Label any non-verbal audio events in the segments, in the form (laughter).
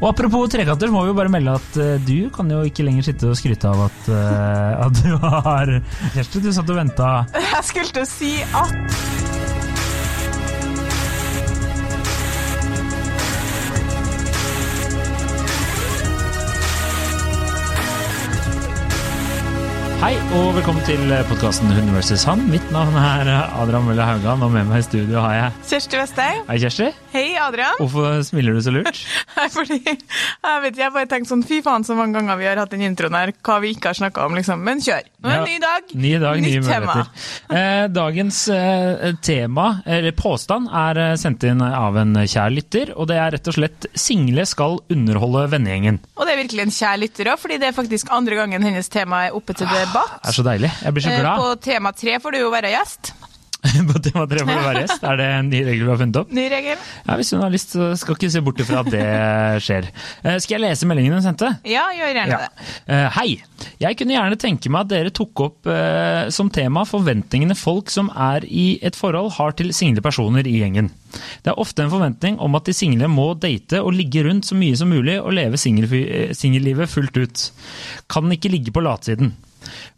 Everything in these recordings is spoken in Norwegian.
Og apropos trekanter, så må vi jo bare melde at uh, du kan jo ikke lenger sitte og skryte av at, uh, (laughs) at du har Kjersti, du satt og venta Jeg skulle si at Hei og velkommen til podkasten Hund vs. han. Mitt navn er Adrian Mølle Haugan, og med meg i studio har jeg Kjersti Vesteng. Hei, Kjersti. Hei, Adrian. Hvorfor smiler du så lurt? (laughs) Fordi, jeg vet ikke, jeg bare tenkte sånn, fy faen så mange ganger vi har hatt den introen her, hva vi ikke har snakket om, liksom. Men kjør. Nå er det en ny dag. Ny dag, nye Nytt muligheter. Eh, dagens eh, tema, eller påstand, er eh, sendt inn av en kjær lytter, og det er rett og slett 'Single skal underholde vennegjengen'. Og det er virkelig en kjær lytter òg, fordi det er faktisk andre gangen hennes tema er oppe til debatt. Det er så deilig. Jeg blir så Eh, glad. På tema tre får du jo være gjest. (laughs) På tema tre får du være gjest. Er det en ny regel vi har funnet opp? Ny regel. Ja, Hvis hun har lyst, så skal ikke se bort ifra at det (laughs) skjer. Eh, Skal jeg lese meldingen hun sendte? Ja, gjør gjerne Ja. det. Eh, hei. Jeg kunne gjerne tenke meg at dere tok opp eh, som tema forventningene folk som er i et forhold har til single personer i gjengen. Det er ofte en forventning om at de single må date og ligge rundt så mye som mulig og leve singellivet fullt ut. Kan ikke ligge på latsiden.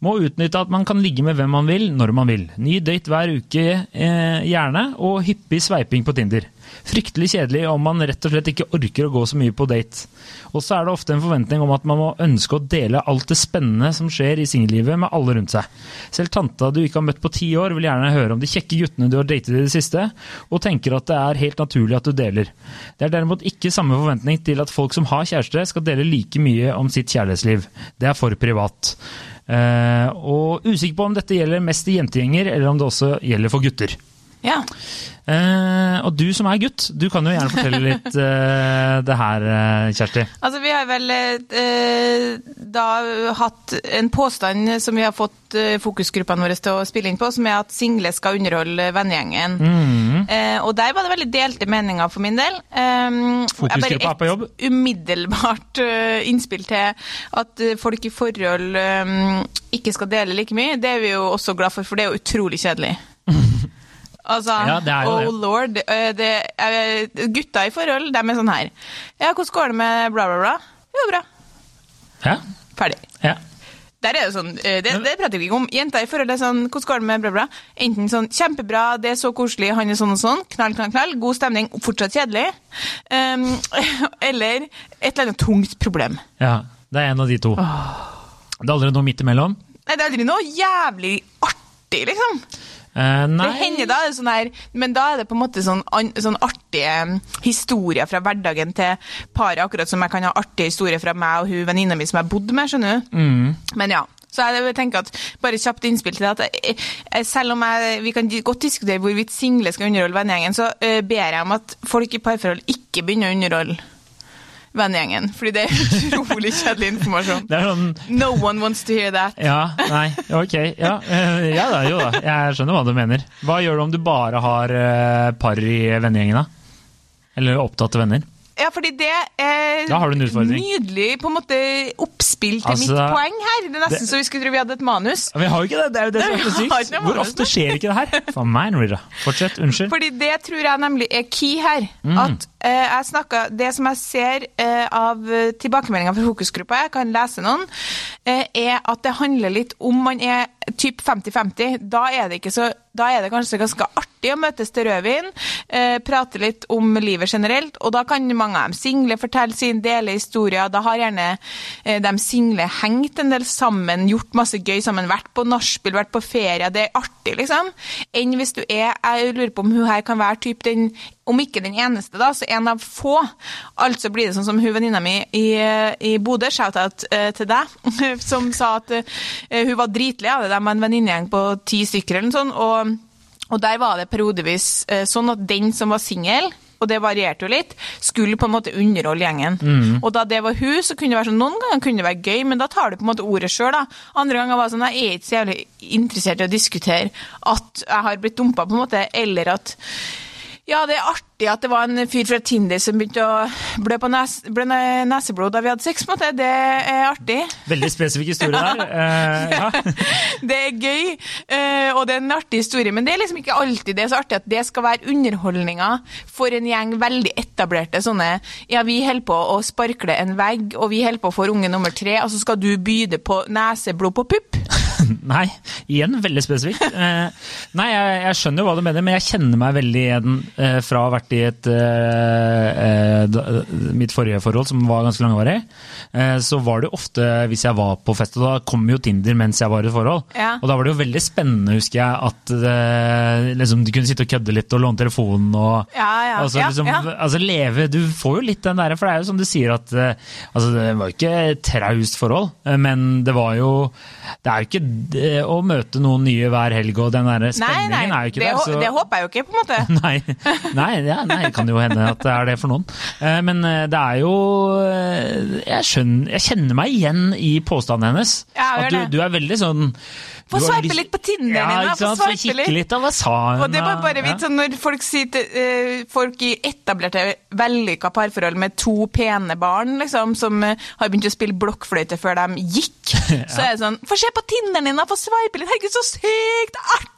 Må utnytte at man kan ligge med hvem man vil, når man vil. Ny date hver uke, eh, gjerne, og hyppig sveiping på Tinder. Fryktelig kjedelig om man rett og slett ikke orker å gå så mye på date. Og så er det ofte en forventning om at man må ønske å dele alt det spennende som skjer i singellivet med alle rundt seg. Selv tanta du ikke har møtt på ti år, vil gjerne høre om de kjekke guttene du har datet i det siste, og tenker at det er helt naturlig at du deler. Det er derimot ikke samme forventning til at folk som har kjæreste, skal dele like mye om sitt kjærlighetsliv. Det er for privat. Eh, og usikker på om dette gjelder mest i jentegjenger, eller om det også gjelder for gutter. Ja. Uh, og du som er gutt, du kan jo gjerne fortelle litt uh, (laughs) det her, eh, Kjersti. Altså, vi har vel uh, da hatt en påstand som vi har fått fokusgruppene våre til å spille inn på, som er at single skal underholde vennegjengen. Mm. Og der var det veldig delte meninger for min del. Um, Fokusgruppa er på jobb. Umiddelbart eh, innspill til at folk i forhold um, ikke skal dele like mye. Det er vi jo også glad for, for det er jo utrolig kjedelig. Altså, Ja, det er jo oh det. lord. eh, Det, eh, gutta i forhold, de er sånn her. Ja, hvordan går det med bla, bla, bla? Jo, bra. Ja? Ferdig. ja. Der er det sånn, eh, det, det prater vi ikke om. Jenter i forhold er sånn, hvordan går det med bla, bla? Enten sånn, kjempebra, det er så koselig, han er sånn og sånn, knall, knall, knall, god stemning, fortsatt kjedelig. Um, (laughs) eller et eller annet tungt problem. ja. Det er en av de to. Det er aldri noe midt imellom? Nei, det er aldri noe jævlig artig, liksom. Eh, nei. Det hender da, sånn her, men da er det på en måte sånn, sånn artige um, historier fra hverdagen til paret, akkurat som jeg kan ha artige historier fra meg og hun venninna mi som jeg bodde med, skjønner du. Mm. Men ja. Så jeg tenker at Bare kjapt innspill til det. at jeg, jeg, Selv om jeg, vi kan godt diskutere hvorvidt single skal underholde vennegjengen, så eh, ber jeg om at folk i parforhold ikke begynner å underholde vennegjengen. Fordi det er utrolig (laughs) kjedelig informasjon. Det sånn No one wants to hear that. Ja, nei, ok. Ja, eh, ja da, jo da. Jeg skjønner hva du mener. Hva gjør du om du bare har eh, par i vennegjengen, da? Eller opptatte venner? Ja, fordi det er Da har du en utfordring. nydelig på en måte oppspill til Altså, mitt poeng her. Det er nesten det- så vi skulle tro vi hadde et manus. Men Vi har jo ikke det, det er jo det som er (laughs) så Nei, vi har ikke sykt. noe Hvor manus, ofte skjer ikke det her? (laughs) Faen meg, Norita. Fortsett, unnskyld. Fordi det tror jeg nemlig er key her. Mm. At eh, jeg snakker, Det som jeg ser eh, av eh, tilbakemeldinger fra fokusgruppa, jeg kan lese noen, eh, er at det handler litt om man er typ 50-50. Da da er det kanskje ganske artig å møtes til rødvin, eh, prate litt om livet generelt, og da kan mange av dem single fortelle sin dele historier. Da har gjerne eh, de single hengt en del sammen, gjort masse gøy sammen, vært på nachspiel, vært på ferie. Det er artig, liksom. Enn hvis du er Jeg lurer på om hun her kan være typ den om ikke den eneste, da, så en av få. Altså blir det sånn som hun venninna mi i, i Bodø, shout-out uh, til deg, (laughs) som sa at uh, hun var dritlei av det. der var en venninnegjeng på ti stykker eller noe sånt, og, og der var det periodevis uh, sånn at den som var singel, og det varierte jo litt, skulle på en måte underholde gjengen. Og da det var hun, så kunne det være sånn, noen ganger kunne det være gøy, men da tar du på en måte ordet sjøl, da. Andre ganger var det sånn, jeg er ikke så jævlig interessert i å diskutere at jeg har blitt dumpa, på en måte, eller at Ja, det er artig at det var en fyr fra Tinder som begynte å blø på nes, neseblod da vi hadde sex. på en måte. Det er artig. Veldig spesifikk historie der. Uh, (laughs) ja. (laughs) Det er gøy, uh, og det er en artig historie, men det er liksom ikke alltid det er så artig at det skal være underholdninga for en gjeng veldig etablerte sånne Ja, vi holder på å sparkle en vegg, og vi holder på å få unge nummer tre, og så skal du byde på neseblod på pupp. Nei, igjen veldig spesifikt. (laughs) Eh, nei, jeg, jeg skjønner jo hva du mener, men jeg kjenner meg veldig igjen eh, fra å ha vært i et eh, eh, mitt forrige forhold, som var ganske langvarig. Eh, så var det ofte, hvis jeg var på fest, og da kom jo Tinder mens jeg var i et forhold. Ja. Og da var det jo veldig spennende, husker jeg, at eh, liksom, du kunne sitte og kødde litt og låne telefonen og Ja, ja, altså, liksom, altså leve Du får jo litt den derre, for det er jo som du sier at eh, altså, Det var jo ikke traust forhold, eh, men det var jo Det er jo ikke å møte noen nye hver helg, og den der spenningen nei, er jo ikke det, der. så- det håper jeg jo ikke, på en måte. (laughs) Nei, nei, ja, nei, det kan jo hende at det er det for noen. Eh, Men eh, det er jo eh, Jeg, skjønner, jeg kjenner meg igjen i påstanden hennes. Ja, at du, du er veldig sånn Få du sveipe litt på Tinderen ja, din, da, få sveipe litt. litt. Hva sa hun? Og det var bare vidt sånn når folk sier til eh, folk i etablerte, vellykka parforhold med to pene barn, liksom, som eh, har begynt å spille blokkfløyte før de gikk, (laughs) så er det sånn Få se på Tinderen din, da! Få sveipe litt! Herregud, så sykt artig!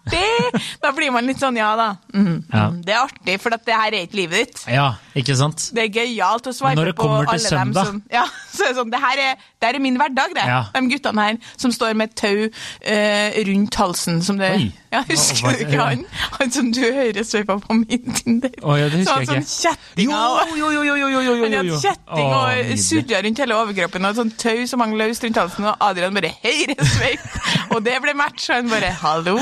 Da blir man litt sånn, ja da. Mm, Ja. Det er artig, for det her er ikke livet ditt. Ja, ikke sant? Det er gøyalt å det på alle til dem søndag? som Ja, så er det sånn, det her er, det her er min hverdag, det. Ja. De guttene her som står med tau uh, rundt halsen som det Oi. Ja, Husker du ikke han? Han som du hører sveipa på min Tinder? Oh, ja, det husker så han sånn kjettinger og Jo, jo, jo, jo, jo, jo, jo, han hadde kjetting oh, og surra rundt hele overkroppen og sånn tau som hang løst rundt halsen, og Adrian bare høyresveip, og det ble match, og han bare hallo.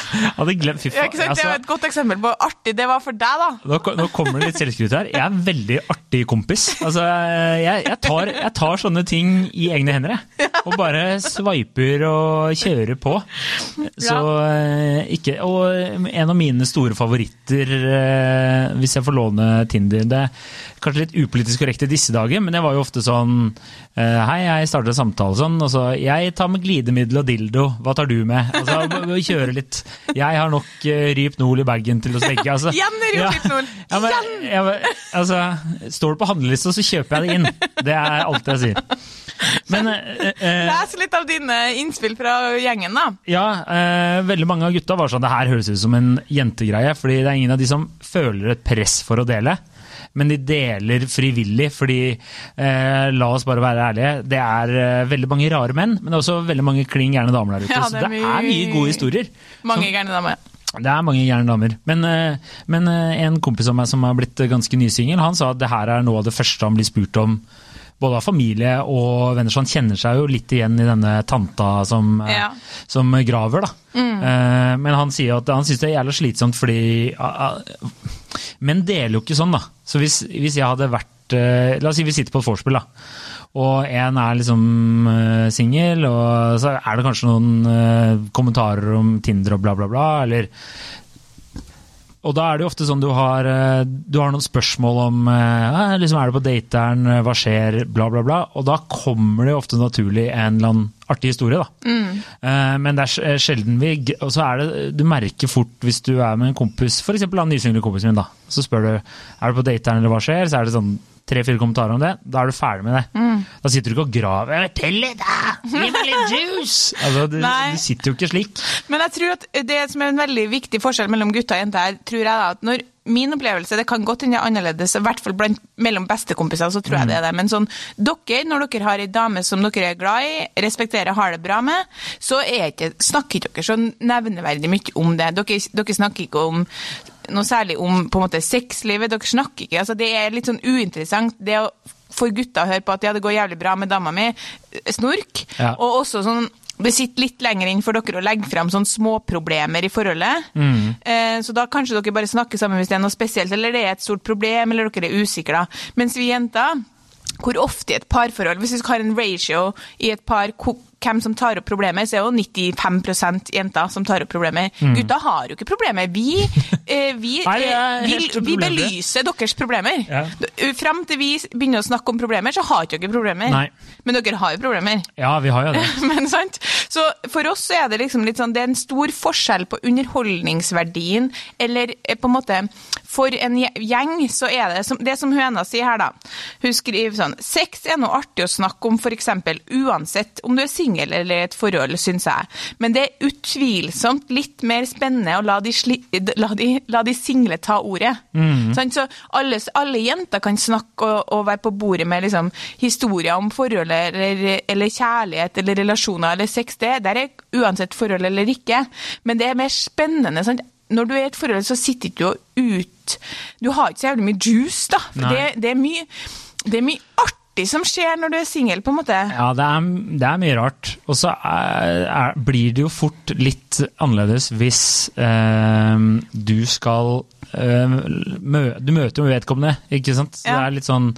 (laughs) Hadde glemt, fy faen. ikke altså, Det Altså, et godt eksempel på artig det var for deg, da. nå, nå kommer det litt selvskryt her. Jeg er en veldig artig kompis. Altså, jeg, jeg, tar, jeg tar sånne ting i egne hender, jeg. Og bare sveiper og kjører på. Så eh, ikke Og en av mine store favoritter, eh, hvis jeg får låne Tinder Det er kanskje litt upolitisk korrekt i disse dager, men jeg var jo ofte sånn eh, Hei, jeg starter samtale sånn, og så Jeg tar med glidemiddel og dildo, hva tar du med? Altså, vi kjøre litt. Jeg har nok uh, Rypnol i bagen til oss begge. Altså, (laughs) det Rypnol. Ja, ja, men, altså, står det på handlelista, så kjøper jeg det inn. Det er alt jeg sier. Men eh, eh, Les litt av dine innspill fra gjengen, da. ja, eh, veldig mange av gutta var sånn Det her høres ut som en jentegreie, fordi det er ingen av de som føler et press for å dele. Men de deler frivillig, fordi eh, la oss bare være ærlige, det er eh, veldig mange rare menn, men det er også veldig mange klin gærne damer der ute. Ja, så det er er mye mye- gode historier. Mange gærne damer. Det er mange gærne damer. Men, eh, men eh, en kompis av meg som har blitt ganske nysingel, han sa at det her er noe av det første han blir spurt om. Både av familie og venner, så han kjenner seg jo litt igjen i denne tanta som, eh, Ja. som graver. da. Mm. Men han sier at han syns det er jævlig slitsomt fordi Men Menn deler jo ikke sånn, da. Så hvis, hvis jeg hadde vært eh, La oss si vi sitter på et vorspiel, da. Og en er liksom singel, og så er det kanskje noen eh, kommentarer om Tinder og bla, bla, bla. Eller og da er det jo ofte sånn du har, eh, du har noen spørsmål om eh, liksom Er du på dateren, eh, hva skjer, bla, bla, bla. Og da kommer det jo ofte naturlig en eller annen artig historie, da. Eh, Men det er sjelden vi Og så er det Du merker fort hvis du er med en kompis, f.eks. han nysingle kompisen min, da. Så spør du er du på dateren eller hva skjer, så er det sånn tre-fire kommentarer om det. Da er du ferdig med det. Da sitter du ikke og graver Tell litt, da! Gi meg litt juice!' (laughs) Altså, du, du sitter jo ikke slik. Men jeg tror at det som er en veldig viktig forskjell mellom gutter og jenter, her, tror jeg da, at når Min opplevelse det kan godt hende det er annerledes, i hvert fall blant, mellom bestekompiser. så tror jeg det er det. Men sånn, dere, når dere har ei dame som dere er glad i, respekterer, har det bra med, så er ikke, snakker ikke dere så nevneverdig mye om det. Dere, dere snakker ikke om noe særlig om på en måte sexlivet. Dere snakker ikke, altså Det er litt sånn uinteressant. det å for gutta å høre på at ja, det går jævlig bra med dama mi, snork. Ja. Og også sånn det sitter litt lenger inn for dere å legge fram sånne småproblemer i forholdet. Eh, så da kanskje dere bare snakker sammen hvis det er noe spesielt, eller det er et stort problem, eller dere er usikre. Mens vi jenter, hvor ofte i et parforhold, hvis vi har en ratio i et par hvem som tar opp problemer, så er jo 95% jenter som tar opp problemer. Gutta har jo ikke problemer. Vi, (laughs) eh, vi, Nei, er eh, vi, vi belyser deres problemer. Ja. Fram til vi begynner å snakke om problemer, så har ikke dere problemer. Nei. Men dere har jo problemer. Ja, vi har jo det. (laughs) Men sant? Så for oss så er det liksom litt sånn Det er en stor forskjell på underholdningsverdien, eller eh, på en måte For en gjeng så er det som, det som høna sier her, da. Hun skriver sånn Sex er noe artig å snakke om, f.eks. uansett om du er singel eller i et forhold, syns jeg. Men det er utvilsomt litt mer spennende å la de, sli, la de, la de single ta ordet. Sant? Så alle, alle jenter kan snakke og, og være på bordet med liksom, historier om forholdet eller, eller kjærlighet eller relasjoner eller sex. Det der er uansett forhold eller ikke. Men det er mer spennende. Sant? Når du er i et forhold, så sitter ikke du og ut Du har ikke så jævlig mye juice, da. For det, det, er mye, det er mye artig som skjer når du er singel, på en måte. Ja, det er, det er mye rart. Og så blir det jo fort litt annerledes hvis eh, du skal eh, mø, Du møter jo vedkommende, ikke sant? Så Ja. Det er litt sånn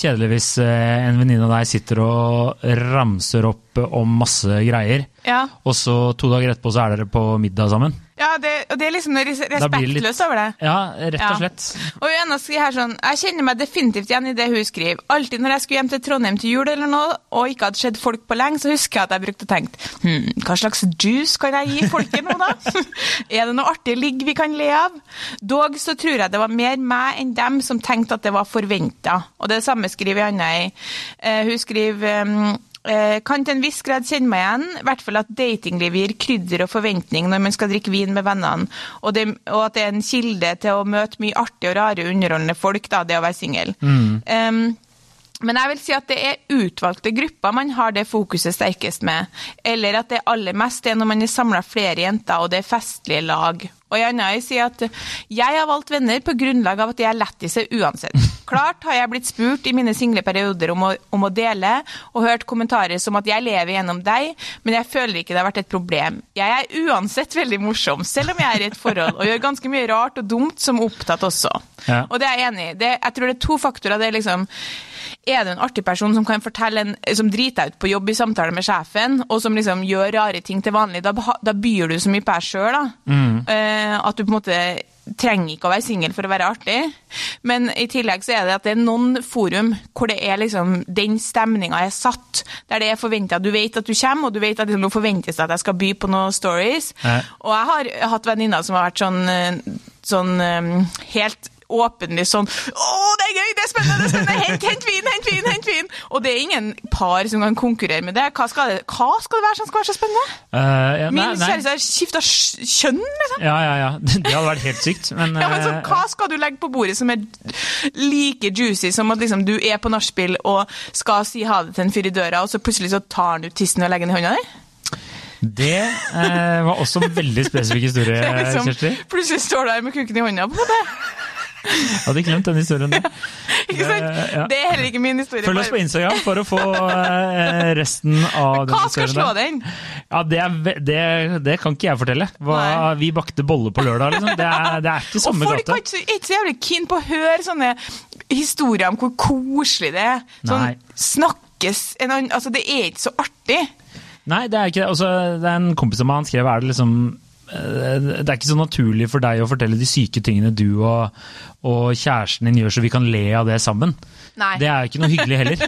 kjedelig hvis eh, en venninne av deg sitter og ramser opp om masse greier, Ja. og så to dager etterpå så er dere på middag sammen. Ja, det, og det er liksom noe respektløst over det. Ja, rett og slett. Og Joanna skriver her sånn Jeg kjenner meg definitivt igjen i det hun skriver. Alltid når jeg skulle hjem til Trondheim til jul eller noe, og ikke hadde sett folk på lenge, så husker jeg at jeg brukte å tenke hm, hva slags juice kan jeg gi folket nå, da? (laughs) er det noe artig ligg vi kan le av? Dog så tror jeg det var mer meg enn dem som tenkte at det var forventa. Og det samme skriver Anna i. Uh, hun skriver um, Kan til en viss grad kjenne meg igjen, i hvert fall at datinglivet gir krydder og forventning når man skal drikke vin med vennene, og, det, og at det er en kilde til å møte mye artige og rare underholdende folk, da, det å være singel. Um, men jeg vil si at det er utvalgte grupper man har det fokuset sterkest med, eller at det aller mest er når man er samla flere jenter og det er festlige lag. Og Janna sier at jeg har valgt venner på grunnlag av at de er lettiser uansett. Klart har jeg blitt spurt i mine single perioder om å, om å dele, og hørt kommentarer som at jeg lever gjennom deg, men jeg føler ikke det har vært et problem. Jeg er uansett veldig morsom, selv om jeg er i et forhold, og gjør ganske mye rart og dumt som opptatt også. Ja. Og det er jeg enig i. Det, jeg tror det er to faktorer. Det er liksom er du en artig person som kan fortelle en, som driter deg ut på jobb i samtale med sjefen, og som liksom gjør rare ting til vanlig, da, da byr du så mye på deg sjøl at du på en måte trenger ikke å være singel for å være artig. Men i tillegg så er det at det er noen forum hvor det er liksom den stemninga er satt, der det er forventa Du vet at du kommer, og du vet at det nå forventes at jeg skal by på noen stories. Nei. Og jeg har hatt venninner som har vært sånn, eh, sånn eh, helt åpenlig sånn Å, det er gøy, det er spennende, det er spennende! Hent, hent vin, hent vin, hent vin! Og det er ingen par som kan konkurrere med det. Hva skal det, hva skal det være som skal være så spennende? Uh, ja, Min kjæreste har skifta kjønn, liksom. Ja, ja, ja. (laughs) Det hadde vært helt sykt. Men, (laughs) Ja, men så, eh, hva skal du legge på bordet som er like juicy som at liksom, du er på nachspiel og skal si ha det til en fyr i døra, og så plutselig så tar han ut tissen og legger den i hånda di? det eh, var også en veldig spesifikk historie, (laughs) liksom, Kjersti. plutselig står du der med kuken i hånda. på det. Jeg hadde glemt den historien der. (laughs) Ikke sant? Det- ja. Det er heller ikke min historie. Følg oss på Instagram for å få eh, resten av den Hva skal slå den? Ja, det, er, det, det kan ikke jeg fortelle. Hva, vi bakte boller på lørdag, liksom. Det er, det er ikke samme gate. Folk er ikke så jævlig keen på å høre sånne historier om hvor koselig det er. Sånn Nei. snakkes en annen Altså, det er ikke så artig. Nei, det er ikke det. Altså, det er en kompis av meg, han skrev er det liksom eh, det er ikke så naturlig for deg å fortelle de syke tingene du og, og kjæresten din gjør, så vi kan le av det sammen. Nei. Det er ikke noe hyggelig heller.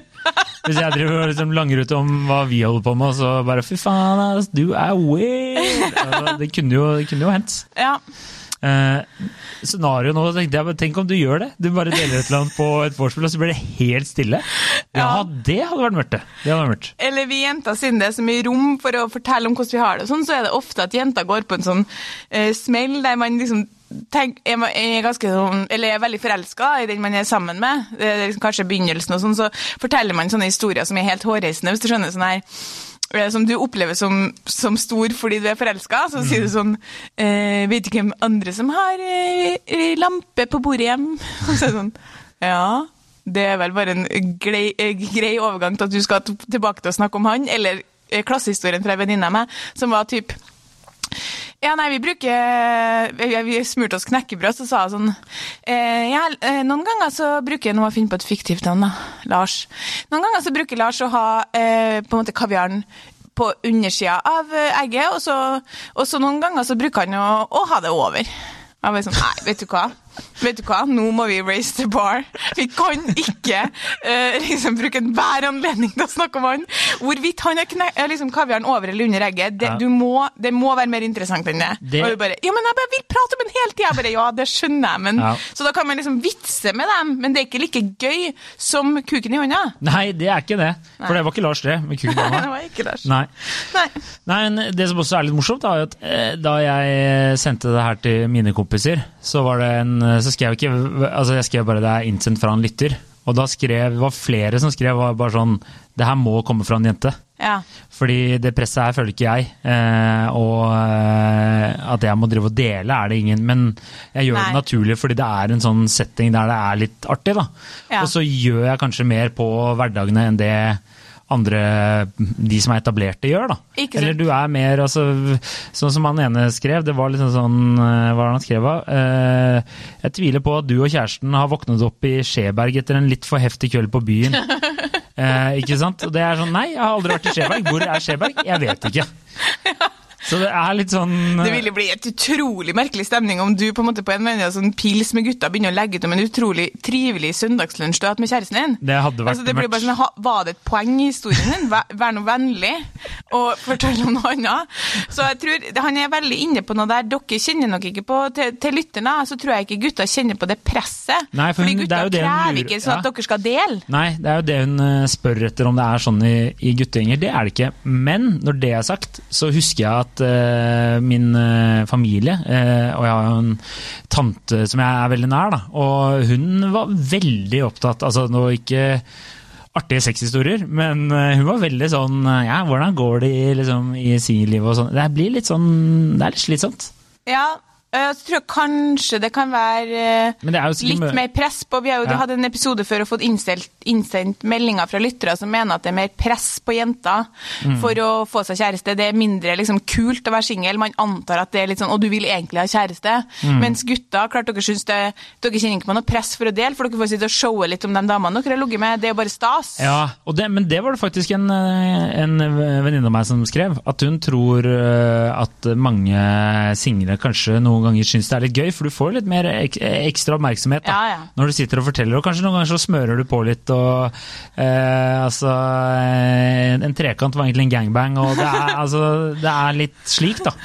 Hvis jeg driver og liksom langer ut om hva vi holder på med, og så bare fy faen, du er weird! Altså, det kunne jo, det kunne jo hendt. Ja. Eh, scenario nå, tenkte jeg, tenk om du gjør det. Du bare deler et eller annet på et vorspiel, og så blir det helt stille. Ja, Ja. det hadde vært mørkt, det. Det hadde vært mørkt. Eller vi jenter, siden det er så mye rom for å fortelle om hvordan vi har det, sånn, så er det ofte at jenter går på en sånn eh, smell der man liksom tenk, er, er ganske sånn, eller er veldig forelska i den man er sammen med. Det er liksom kanskje begynnelsen, og sånn, så forteller man sånne historier som er helt hårreisende, hvis du skjønner. sånn her som du opplever som, som stor fordi du er forelska. Så sier du sånn eh, 'Vet du hvem andre som har eh, eh, lampe på bordet hjem?' (laughs) Og så er det sånn Ja, det er vel bare en grei, eh, grei overgang til at du skal tilbake til å snakke om han. Eller eh, klassehistorien fra en venninne av meg, som var typ ja, nei, vi bruker Vi, vi smurte oss knekkebrød, så sa jeg sånn eh, ja, eh, Noen ganger så bruker Nå må jeg finne på et fiktivt navn, da. Lars. Noen ganger så bruker Lars å ha eh, på en måte kaviaren på undersida av eh, egget, og så, og så noen ganger så bruker han å, å ha det over. Jeg bare sånn, nei, vet du hva? Vet du hva, nå må vi raise the bar. Vi kan ikke uh, liksom bruke enhver anledning til å snakke om han. Hvorvidt han er liksom kaviaren over eller under egget, det, Ja. du må, det må være mer interessant enn det. Det- Og du bare, ja, men jeg bare vil prate om den hele tida. Jeg bare, ja, det skjønner jeg, men Ja. Så da kan man liksom vitse med dem, men det er ikke like gøy som kuken i hånda. Nei, det er ikke det. For det var ikke Lars det, med kuken i (laughs) det var ikke Lars. Nei. Nei. Nei, men Det som også er litt morsomt, er at eh, da jeg sendte det her til mine kompiser, så var det en Så skrev jeg ikke Altså, jeg skrev bare det er innsendt fra en lytter. Og da skrev, var flere som skrev var bare sånn Det her må komme fra en jente. Ja. Fordi det presset her føler ikke jeg. Eh, og eh, at jeg må drive og dele, er det ingen. Men jeg gjør Nei. det naturlig fordi det er en sånn setting der det er litt artig. da. Ja. Og så gjør jeg kanskje mer på hverdagene enn det andre, de som er etablerte, gjør. da. Ikke. Eller du er mer altså, Sånn som han ene skrev, det var liksom sånn eh, Hva var det han skrev av? Eh, jeg tviler på at du og kjæresten har våknet opp i Skjeberg etter en litt for heftig kveld på byen. (laughs) Eh, ikke sant? Og det er sånn Nei, jeg har aldri vært i Skjeberg. Hvor er Skjeberg? Jeg vet ikke. Så det er litt sånn Det ville bli et utrolig merkelig stemning om du på en måte på en måte sånn pils med gutta begynner å legge ut om en utrolig trivelig søndagslunsj du har hatt med kjæresten din. Det hadde vært altså, det mørkt. sånn, Var det et poeng i historien din? Vær, vær noe vennlig og fortell om noe annet. Så jeg tror Han er veldig inne på noe der. Dere kjenner nok ikke på Til, til lytterne så tror jeg ikke gutta kjenner på det presset. Nei, for hun- Fordi gutta er krever ikke sånn at dere skal dele. Nei, det er jo det hun eh, spør etter om det er sånn i, i guttegjenger. Det er det ikke. Men når det er sagt, så husker jeg at eh, min uh, familie, uh, og jeg har jo en tante som jeg er veldig nær, da, og hun var veldig opptatt Altså nå ikke artige sexhistorier, men hun var veldig sånn Ja, hvordan går det i, liksom, i singellivet og sånn. Det blir litt sånn Det er litt slitsomt. Ja, så tror jeg kanskje det kan være sikkert litt mer press på Vi har jo Ja. hatt en episode før og fått innstilt, innsendt meldinger fra lyttere som mener at det er mer press på jenter Mm. for å få seg kjæreste. Det er mindre liksom, kult å være singel. Man antar at det er litt sånn Og du vil egentlig ha kjæreste'. Mm. Mens gutter, klart dere syns det Dere kjenner ikke på noe press for å dele, for dere får sitte og showe litt om de damene dere har ligget med. Det er jo bare stas. Ja, det, men det var det faktisk en, eh, en venninne av meg som skrev. At hun tror eh, at mange single kanskje noen ganger syns det er litt gøy, for du får litt mer ek, ekstra oppmerksomhet da, Ja, ja. når du sitter og forteller. Og kanskje noen ganger så smører du på litt, og eh, altså en, En trekant var egentlig en gangbang, og det er, altså, det er litt slik, da. (laughs)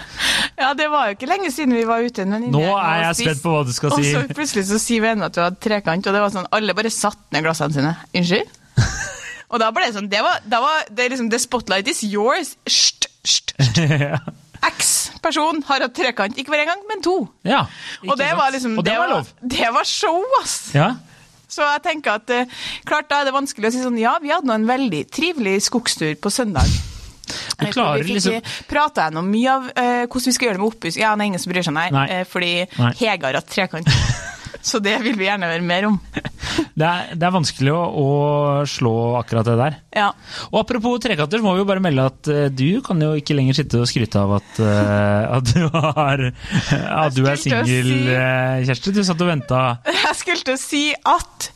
Ja, det var jo ikke lenge siden vi var ute Men. Nå er jeg spist. spent på hva du skal Og si. så plutselig så sier vennen at du hadde trekant, og det var sånn, alle bare satt ned glassene sine. Unnskyld? (laughs) og da ble det sånn, det var, det var det liksom, the spotlight is yours. Sht, sht, sht. (laughs) X-person har hatt trekant, ikke bare én gang, men to. ja, Og det var liksom, og det var lov. Det var show, ass! Ja. Så jeg tenker at, eh, klart da er det vanskelig å si sånn, ja, vi hadde nå en veldig trivelig skogstur på søndag. Du klarer vi fikk liksom prata gjennom mye av eh, hvordan vi skal gjøre det med oppussing. Ja, det er ingen som bryr seg, nei. Nei. Eh, fordi Nei. Hege har hatt trekant. Så det vil vi gjerne høre mer om. (laughs) Det er, det er vanskelig å, å slå akkurat det der. Ja. Og apropos trekanter, så må vi jo bare melde at uh, du kan jo ikke lenger sitte og skryte av at, uh, at du har (laughs) At du er singel, si- uh, Kjersti. Du satt og venta. (laughs) Jeg skulle til å si at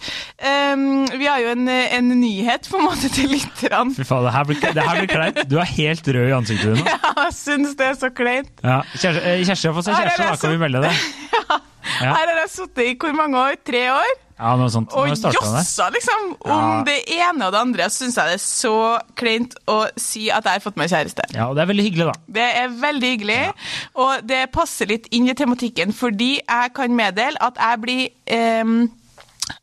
um, vi har jo en, en nyhet på en måte til lytterne. Fy faen, det her blir, det her blir kleint. Du er helt rød i ansiktet nå. Jeg syns det er så kleint. Ja. Kjersti, har fått seg kjæreste, da kan vi melde det. Ja. Her har jeg sittet i hvor mange år? Tre år? Ja, sånt. Og jossa liksom om Ja. det ene og det andre. Så syns jeg det er så kleint å si at jeg har fått meg kjæreste. Ja, og det er veldig hyggelig, da. Det er veldig hyggelig, og det passer litt inn i tematikken, fordi jeg kan meddele at jeg blir ehm,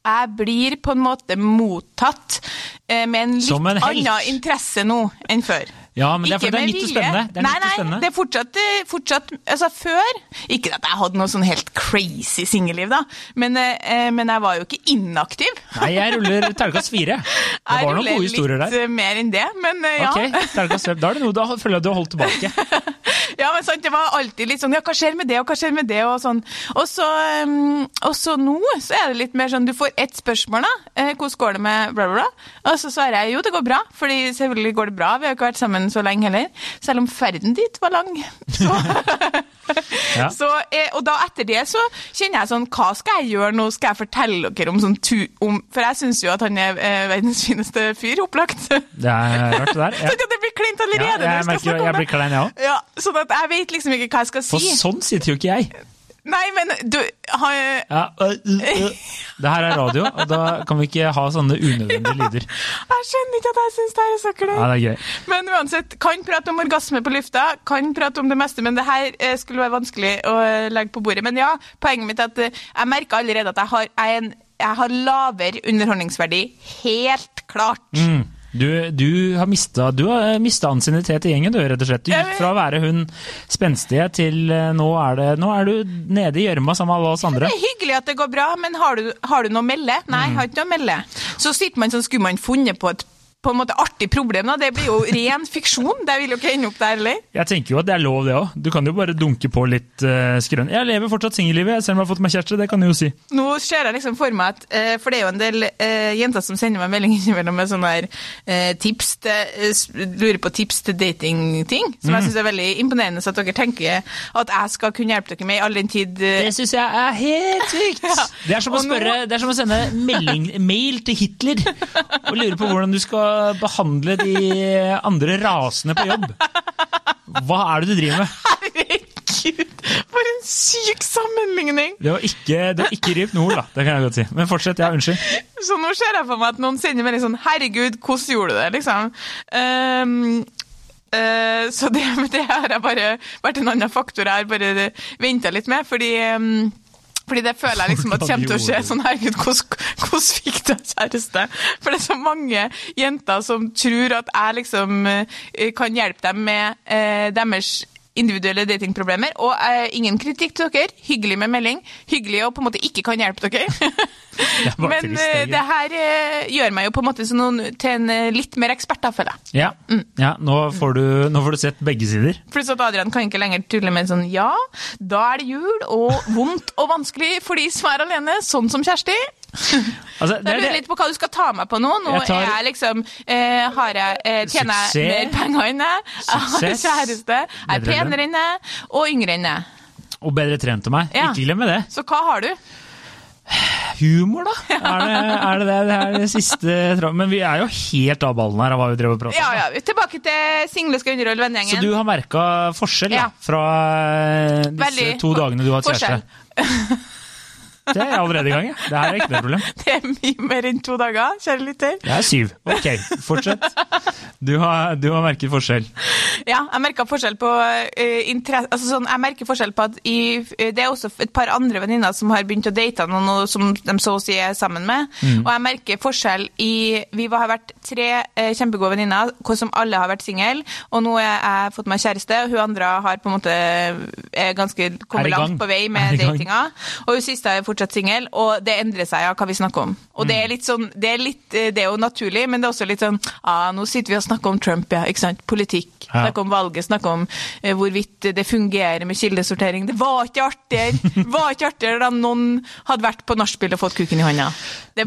jeg blir på en måte mottatt eh, med en litt en annen interesse nå enn før. Ja, men det er for det er litt spennende. Det er nei, nei, spennende. det er fortsatt, eh, Altså, før Ikke at jeg hadde noe sånn helt crazy singelliv, da, men, eh, men jeg var jo ikke inaktiv. Nei, jeg ruller terningkast fire. (laughs) Det Jeg var noen gode historier der. litt mer enn det, men eh, ja. Ok, terningkast fem. Da er det noe du føler jeg du har holdt tilbake. (laughs) Ja, men sant, det var alltid litt sånn Ja, hva skjer med det, og hva skjer med det, og sånn. Og så, um, og så nå så er det litt mer sånn Du får ett spørsmål, da. Eh, hvordan går det med bla, bla, bla? Og så svarer jeg jo, det går bra. Fordi selvfølgelig går det bra. Vi har ikke vært sammen så lenge heller. Selv om ferden dit var lang. Så, (laughs) Ja. (laughs) så, eh, og da etter det så kjenner jeg sånn Hva skal jeg gjøre nå? Skal jeg fortelle dere om sånn tu... Om, for jeg syns jo at han er eh, verdens fineste fyr, opplagt. Det er rart, det der. Ja. (laughs) Sånn at det blir kleint allerede. Ja, jeg jeg, skal merker snakke jeg blir klein, jeg òg. Ja, sånn at jeg vet liksom ikke hva jeg skal si. For sånn sitter jo ikke jeg. Nei, men du har Ja, øh, øh. Det her er radio, og da kan vi ikke ha sånne unødvendige lyder. Jeg skjønner ikke at jeg syns det er så Ja, kleint. er. Men uansett, kan prate om orgasme på lufta, kan prate om det meste, men det her eh, skulle være vanskelig å eh, legge på bordet. Men ja, poenget mitt er at eh, jeg merker allerede at jeg har, jeg en, jeg har lavere underholdningsverdi. Helt klart. Mm. Du, du har mista, du har mista ansiennitet i gjengen, du, rett og slett. Du gikk fra å være hun spenstige til eh, nå er, det, nå er du nede i gjørma sammen med alle oss andre. Det er hyggelig at det går bra, men har du, har du noe å melde? Nei, Mm. har ikke noe å melde. Så sitter man sånn, skulle man funnet på et på en måte artig problem, da. Det blir jo ren fiksjon. Det vil jo ikke ende opp der, eller? Jeg tenker jo at det er lov, det òg. Du kan jo bare dunke på litt uh, skrønn. Jeg lever fortsatt singellivet, selv om jeg har fått meg kjæreste. Det kan du jo si. Nå ser jeg liksom for meg at uh, For det er jo en del uh, jenter som sender meg melding innimellom med sånne her, uh, tips til, lurer på tips til datingting. Som jeg syns er veldig imponerende, så at dere tenker at jeg skal kunne hjelpe dere med i all den tid Det syns jeg er helt sykt! (laughs) Ja. Det, er som å Og nå- spørre, det er som å sende melding, mail til Hitler og lure på hvordan du skal behandle de andre rasende på jobb. Hva er det du driver med? Herregud, for en syk sammenligning! Det var ikke, det var ikke ript nord, da. Det kan jeg godt si. Men fortsett. Ja, unnskyld. Så nå ser jeg for meg at noen sender melding sånn 'Herregud, hvordan gjorde du det?' liksom. Um, så det, (laughs) det har jeg bare vært en annen faktor jeg har bare venta litt med, fordi ehm, fordi det føler jeg liksom at kommer til å skje sånn Herregud, hvordan, hvordan fikk du kjæreste? For det er så mange jenter som tror at jeg liksom eh, kan hjelpe dem med eh, deres individuelle datingproblemer. Og eh, ingen kritikk til dere. Hyggelig med melding. Hyggelig å på en måte ikke kan hjelpe dere. (laughs) er Men trist, eh, det her eh, gjør meg jo på en måte noen, til en eh, litt mer ekspert, da, føler jeg. Ja, ja nå, får du, nå får du sett begge sider. Pluss at Adrian kan ikke lenger tulle med sånn Ja, da er det jul, og vondt og vanskelig for de som er alene, sånn som Kjersti. (laughs) Altså, Jeg lurer litt på hva du skal ta meg på nå. Nå Jeg tar- jeg liksom eh, har jeg, eh, Tjener jeg mer penger enn deg? Jeg har kjæreste. Jeg er penere enn deg, og yngre enn deg. Og bedre trent enn meg. Ja. Ikke glem det. Så hva har du? Humor, da? Er det er det, det? Det er det siste Men vi er jo helt av ballen her av hva vi drev og pratet om. ja, Tilbake til single skal underholde Så du har merka forskjell Ja. fra eh, disse Veldig to dagene du har hatt kjæreste? (laughs) Det er allerede i gang. Det her er ikke noe problem. (laughs) Det er mye mer enn to dager, kjære lytter. Det er syv. Ok, fortsett. Du har, du har merket forskjell. Ja, jeg merker forskjell på uh, interesse altså sånn, Jeg merker forskjell på at i, uh, det er også et par andre venninner som har begynt å date noen og som de så å si er sammen med. Mm. Og jeg merker forskjell i Vi har vært tre uh, kjempegode venninner som alle har vært single, og nå har jeg fått meg kjæreste, og hun andre har på en måte er ganske kommet langt på vei (laughs) med datinga. Og hun siste er fortsatt singel, og det endrer seg av hva vi snakker om. Og det er Mm. litt sånn Det er, litt, eh, det er jo naturlig, men det er også litt sånn ah, Nå sitter vi og snakker om Trump, ja. ikke sant? Politikk. Ja. Snakke om valget, snakke om eh, hvorvidt det fungerer med kildesortering. Det var ikke artigere var ikke artigere da noen hadde vært på nachspiel og fått kuken i hånda.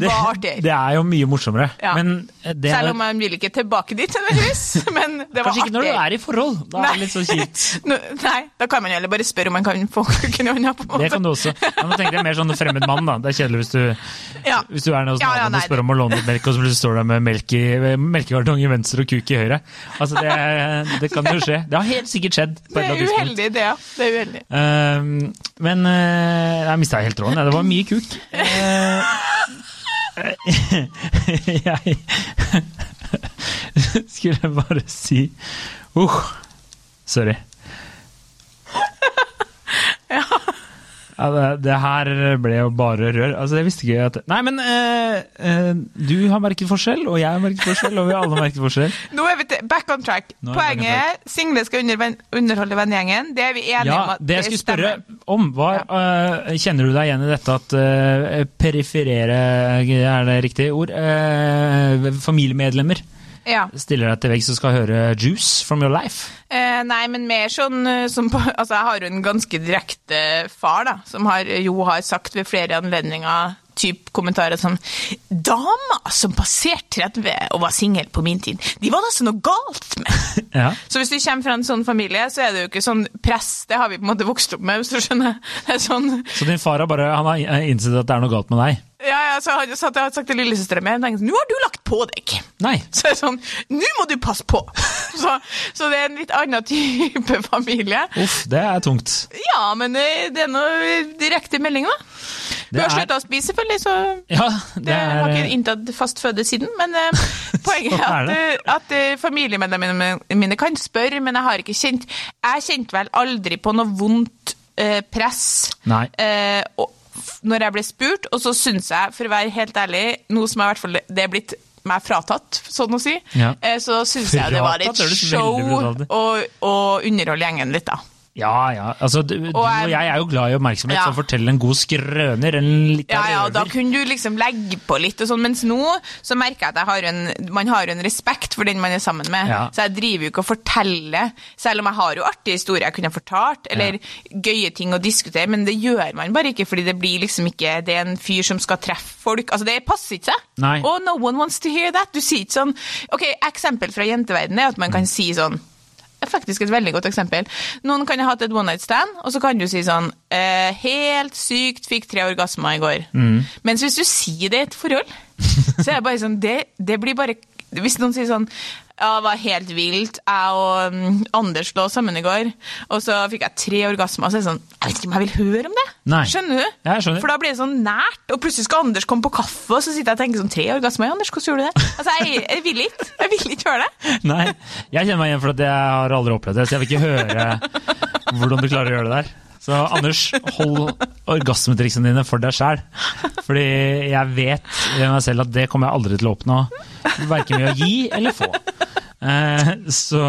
Det var artigere. det er jo mye morsommere. Ja. Men det er, Selv om man vil ikke tilbake dit, nødvendigvis. (laughs) Men det var kanskje ikke når du er i forhold. Da er det litt så kjipt. (laughs) Nei, da kan man heller bare spørre om man kan få kukken i hånda. på. Det kan du også. Ja, nå tenker jeg mer sånn fremmed mann, da. Det er kjedelig hvis du, Ja. hvis du er hos Ja, ja, og spør om å låne litt melk, og så plutselig står du der med melk i, melkekartong i venstre og kuk i høyre. Altså, det, det kan jo skje. Det har helt sikkert skjedd på Det er uheldig, det, ja. Det er uheldig. Uh, men uh, jeg mista helt tråden. Det var mye kuk. Eh, (laughs) jeg (laughs) skulle bare si uh, Sorry. (laughs) Ja, det, det her ble jo bare rør. Altså, jeg visste ikke at Nei, men eh, eh, du har merket forskjell, og jeg har merket forskjell, og vi har alle merket forskjell. (laughs) Nå er vi til back on track. Er Poenget er single skal under, underholde vennegjengen. Det er vi enige om at det jeg skulle spørre om, var uh, Kjenner du deg igjen i dette at uh, periferere, er det riktig ord? uh, familiemedlemmer Ja. stiller deg til veggs og skal høre 'Juice from your life'? Eh, nei, men mer sånn eh, som på Altså, jeg har jo en ganske direkte far, da, som har, jo har sagt ved flere anledninger typ kommentarer som Damer som passerte 30 og var singel på min tid, de var det altså noe galt med. (laughs) Ja. Så hvis du kommer fra en sånn familie, så er det jo ikke sånn press. Det har vi på en måte vokst opp med, hvis du skjønner. Det er sånn Så din far har bare han har innsett at det er noe galt med deg? Ja, ja, så jeg har sagt til lillesøstera mi Nå har du lagt på deg. Nei. (laughs) Så jeg er sånn Nå må du passe på! (laughs) Så, så det er en litt annen type (laughs) familie. Uff, det er tungt. Ja, men det, det er noe direkte melding, da. Du Det har er- slutta å spise, selvfølgelig, så Ja, det, det har er ikke inntatt fast føde siden. Men eh, poenget er Sånn er at, eh, at eh, familiemedlemmene mine kan spørre, men jeg har ikke kjent Jeg kjente vel aldri på noe vondt eh, press. Nei. Eh, og, når jeg ble spurt, og så syns jeg, for å være helt ærlig, noe som er i hvert fall det er blitt meg fratatt, sånn å si, Ja. eh, så syns (laughs) jeg det var veldig show å underholde gjengen litt, da. Ja, ja. Altså, du, og jeg- jeg er jo glad i oppmerksomhet, Ja. så fortell en god skrøner, en Ja, ja, og da kunne du liksom legge på litt og sånn, mens nå så merker jeg at jeg har en, man har en respekt for den man er sammen med. Ja. Så jeg driver jo ikke og forteller, selv om jeg har jo artige historier jeg kunne fortalt, eller gøye ting å diskutere, men det gjør man bare ikke, fordi det blir liksom ikke, det er en fyr som skal treffe folk. Altså, det passer ikke seg. Oh, no one wants to hear that. Du sier ikke sånn, ok, eksempel fra jenteverdenen er at man kan si sånn, er faktisk et veldig godt eksempel. Noen kan ha hatt et one night stand, og så kan du si sånn eh, Helt sykt, fikk tre orgasmer i går. Mens hvis du sier det i et forhold, (laughs) så er det bare sånn Det, det blir bare Hvis noen sier sånn ja, det var helt vilt. Jeg og um, Anders lå sammen i går, og så fikk jeg tre orgasmer. Og Så er det sånn Jeg vet ikke om jeg vil høre om det. Nei. Skjønner du? Ja, jeg skjønner. For da blir det sånn nært, og plutselig skal Anders komme på kaffe, og så sitter jeg og tenker sånn Tre orgasmer? Anders, hvordan gjorde du det? Altså, jeg, jeg vil ikke. Jeg vil ikke høre det. (laughs) Nei, jeg kjenner meg igjen for at jeg har aldri opplevd det, så jeg vil ikke høre (laughs) hvordan du klarer å gjøre det der. Så Anders, hold orgasmetriksene dine for deg sjæl. Fordi jeg vet ved meg selv at det kommer jeg aldri til å oppnå. Verken ved å gi eller få. Eh, så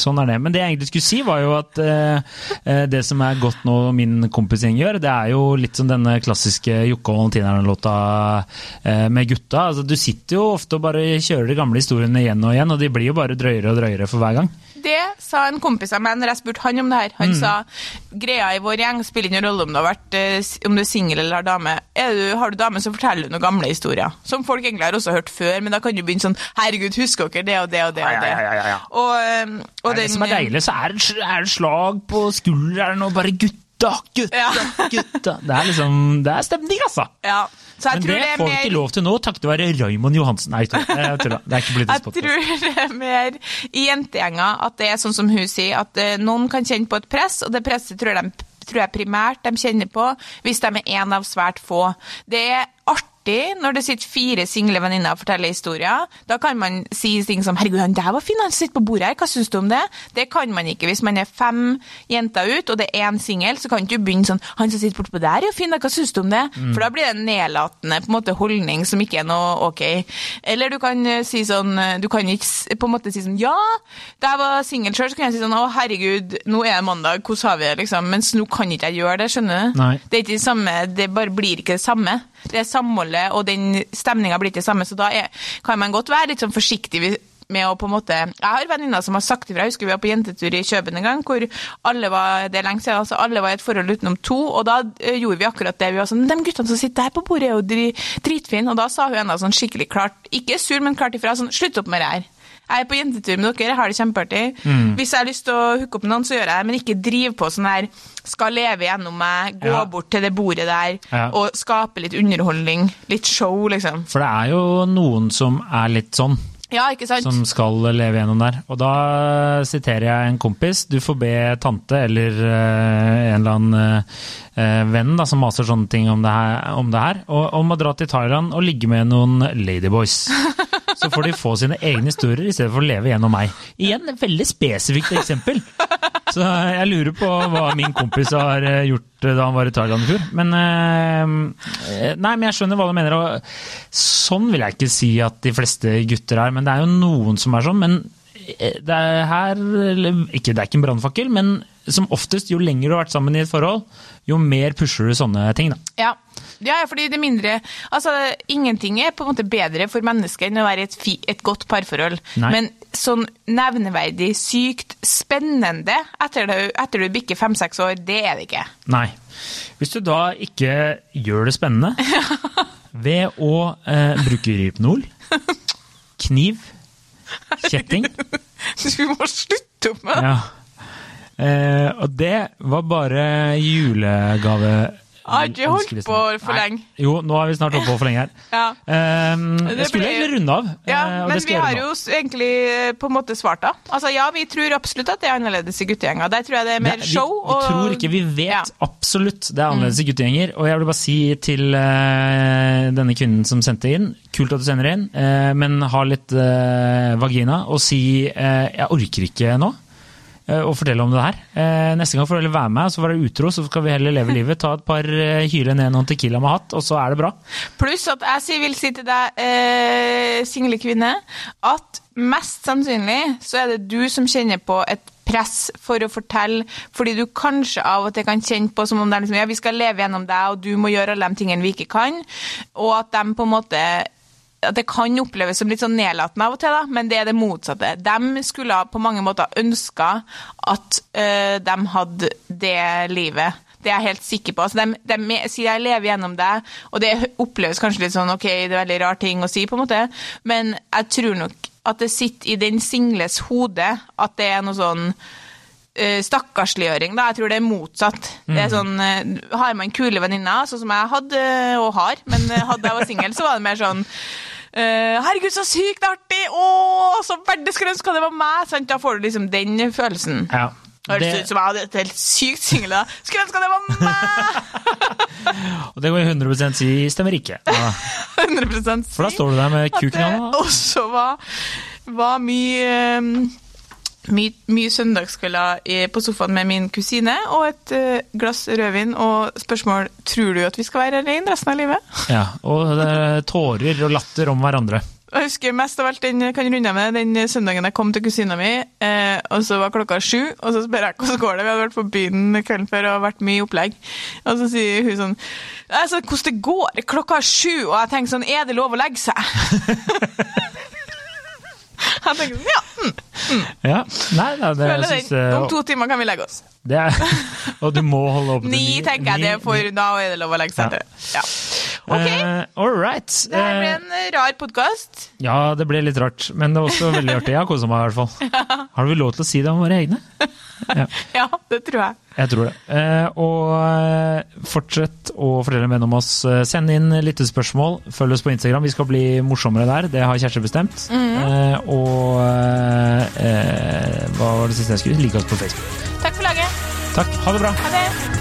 sånn er det. Men det jeg egentlig skulle si, var jo at eh, eh, det som er godt nå min kompisgjeng gjør, det er jo litt som denne klassiske Jokke og Valentinerne-låta med gutta. Altså, du sitter jo ofte og bare kjører de gamle historiene igjen og igjen, og de blir jo bare drøyere og drøyere for hver gang. Det sa en kompis av meg når jeg spurte han om det her. Mm. Han sa greia i vår gjeng spiller ingen rolle om du har vært eh, om du er singel eller har dame. Er du, har du dame, så forteller du noen gamle historier. Som folk egentlig har også hørt før, men da kan du begynne sånn Herregud, husker dere det og det og det og det? Ja, ja, ja. Og, eh, og det det den- som er deilig, så er det, et slag på skulderen og bare gutta, gutta, gutta. Det er liksom, det er stemning, altså. Ja. Så jeg Men tror det det får vi mer ikke lov til nå, takket være Raymond Johansen. Nei, jeg tuller. Det er ikke politisk Jeg podcast. tror det er mer i jentegjenger at det er sånn som hun sier, at eh, noen kan kjenne på et press, og det presset tror jeg, de, tror jeg primært de kjenner på hvis de er en av svært få. Det er artig når det sitter fire single venninner og forteller historier. Da kan man si ting som 'herregud, han der var fin, han sitter på bordet her, hva syns du om det?' Det kan man ikke hvis man er fem jenter ut, og det er én singel, så kan du begynne sånn 'han som sitter bortpå der, er jo fin, da, hva syns du om det?' For da blir det en nedlatende på en måte, holdning som ikke er noe ok. Eller du kan eh, si sånn eh, Du kan ikke på en måte si sånn 'ja, da jeg var singel sjøl, så kan jeg si sånn 'å, herregud, nå er det mandag, hvordan har vi det?' liksom. Mens nå kan ikke jeg gjøre det, skjønner du? Nei. Det er ikke det samme, det bare blir ikke det samme. Det samholdet, og den stemninga blir ikke det samme, så da er, kan man godt være litt sånn forsiktig med å på en måte Jeg har venninner som har sagt ifra. Jeg husker vi var på jentetur i Kjøben en gang, hvor alle var det lenge siden, altså alle var i et forhold utenom to, og da eh, gjorde vi akkurat det. Vi var sånn De guttene som sitter der på bordet, er jo dri, dritfine. Og da sa hun enda sånn skikkelig klart, ikke sur, men klart ifra, sånn Slutt opp med det her. Jeg er på jentetur med dere, jeg har det kjempeartig. Mm. Hvis jeg har lyst til å hooke opp med noen, så gjør jeg det, men ikke driv på sånn her skal leve gjennom meg, gå Ja. bort til det bordet der Ja. og skape litt underholdning. Litt show, liksom. For det er jo noen som er litt sånn. Ja, ikke sant? som skal leve gjennom der. Og da siterer jeg en kompis. Du får be tante eller eh, en eller annen eh, venn da, som maser sånne ting om det her, om, det her og, om å dra til Thailand og ligge med noen ladyboys. (laughs) Så får de få sine egne historier i stedet for å leve gjennom meg. Igjen et veldig spesifikt eksempel. Så jeg lurer på hva min kompis har eh, gjort eh, da han var i Thailand i fjor. Men eh, Nei, men jeg skjønner hva du mener. Og sånn vil jeg ikke si at de fleste gutter er, men det er jo noen som er sånn. Men det er her ikke, Det er ikke en brannfakkel, men som oftest, jo lenger du har vært sammen i et forhold, jo mer pusher du sånne ting. da. Ja. Ja, fordi det mindre Altså, ingenting er på en måte bedre for mennesker enn å være et, fi, et godt parforhold. Nei. Men sånn nevneverdig sykt spennende etter, du, etter du bikker fem-seks år, det er det ikke. Nei. Hvis du da ikke gjør det spennende (laughs) ved å eh, bruke Rypnol, kniv, kjetting (laughs) Du må slutte opp med det! ja. eh, Og det var bare julegave Har ikke holdt på for Nei. lenge. Jo, nå har vi snart holdt på for lenge her. (laughs) Ja. Um, Det jeg skulle egentlig runde av. Ja, eh, men vi har jo egentlig eh, på en måte svart da. Altså ja, vi tror absolutt at det er annerledes i guttegjenger. Der tror jeg det er mer Det- show. Vi, vi tror ikke, vi vet Ja. absolutt det er annerledes i guttegjenger. Og jeg vil bare si til uh, denne kvinnen som sendte inn, kult at du sender inn, uh, men ha litt uh, vagina, og si jeg orker ikke nå. Eh, Og fortelle om det her. Eh, Neste gang får du være med, så være utro, så skal vi heller leve livet. Ta et par eh, hyle ned noen tequila med hatt, og så er det bra. Pluss at jeg vil si til deg, single kvinne, at mest sannsynlig så er det du som kjenner på et press for å fortelle, fordi du kanskje av og til kan kjenne på som om det er liksom, ja, vi skal leve gjennom deg, og du må gjøre alle de tingene vi ikke kan, og at de på en måte at det kan oppleves som litt sånn nedlatende av og til, da, men det er det motsatte. De skulle på mange måter ønska at uh, de hadde det livet. Det er jeg helt sikker på. Altså, de, de sier jeg lever gjennom det, og det oppleves kanskje litt sånn ok, det er veldig rar ting å si, på en måte, men jeg tror nok at det sitter i den singles hode at det er noe sånn eh, stakkarsliggjøring, da. Jeg tror det er motsatt. Det er sånn, eh, Har man kule venninner, sånn som jeg hadde eh, og har, men eh, hadde jeg var singel, så var det mer sånn eh, herregud, så sykt artig! Å, så skulle ønske det var meg! Sant? Da får du liksom den følelsen. Ja. Høres Det, ut som jeg hadde et helt sykt single. Skulle ønske det var meg! (laughs) og det kan jeg 100 si stemmer ikke. (laughs) Ja. 100% For da står du der med kuken i hånda. da. også var, var mye um, mye, mye søndagskvelder på sofaen med min kusine og et eh, glass rødvin og spørsmål tror du at vi skal være alene resten av livet. Ja, og det er tårer og latter om hverandre. Jeg husker mest av alt den, kan runde med, den søndagen jeg kom til kusina mi, eh, og så var klokka sju, og så spør jeg hvordan går det, vi hadde vært på byen kvelden før og vært mye opplegg. Og så sier hun sånn altså, hvordan det går, klokka er sju, og jeg tenker sånn, er det lov å legge seg? (laughs) jeg tenker sånn, ja, Ja, nei, nei det, føler jeg synes. Om eh, to timer kan vi legge oss. det er, (laughs) Og du må holde opp til Ni, tenker jeg det, Ni- for da er det lov å legge seg Ja. til. Ja. Ok, Uh, all right. det her ble Eh, en eh, rar podkast. ja, det ble litt rart, men det var også veldig artig. Jeg har kosa meg i hvert fall. (laughs) Har vi lov til å si det om våre egne? Ja, (laughs) Ja, det tror jeg. jeg tror det. Eh, og eh, fortsett å fortelle mer om oss. Eh, Send inn lyttespørsmål. Følg oss på Instagram. Vi skal bli morsommere der. Det har Kjersti bestemt. Mm. eh, og eh, hva var det siste jeg skulle? Like oss på Facebook. Takk for laget. Takk. Ha det bra. Ha det.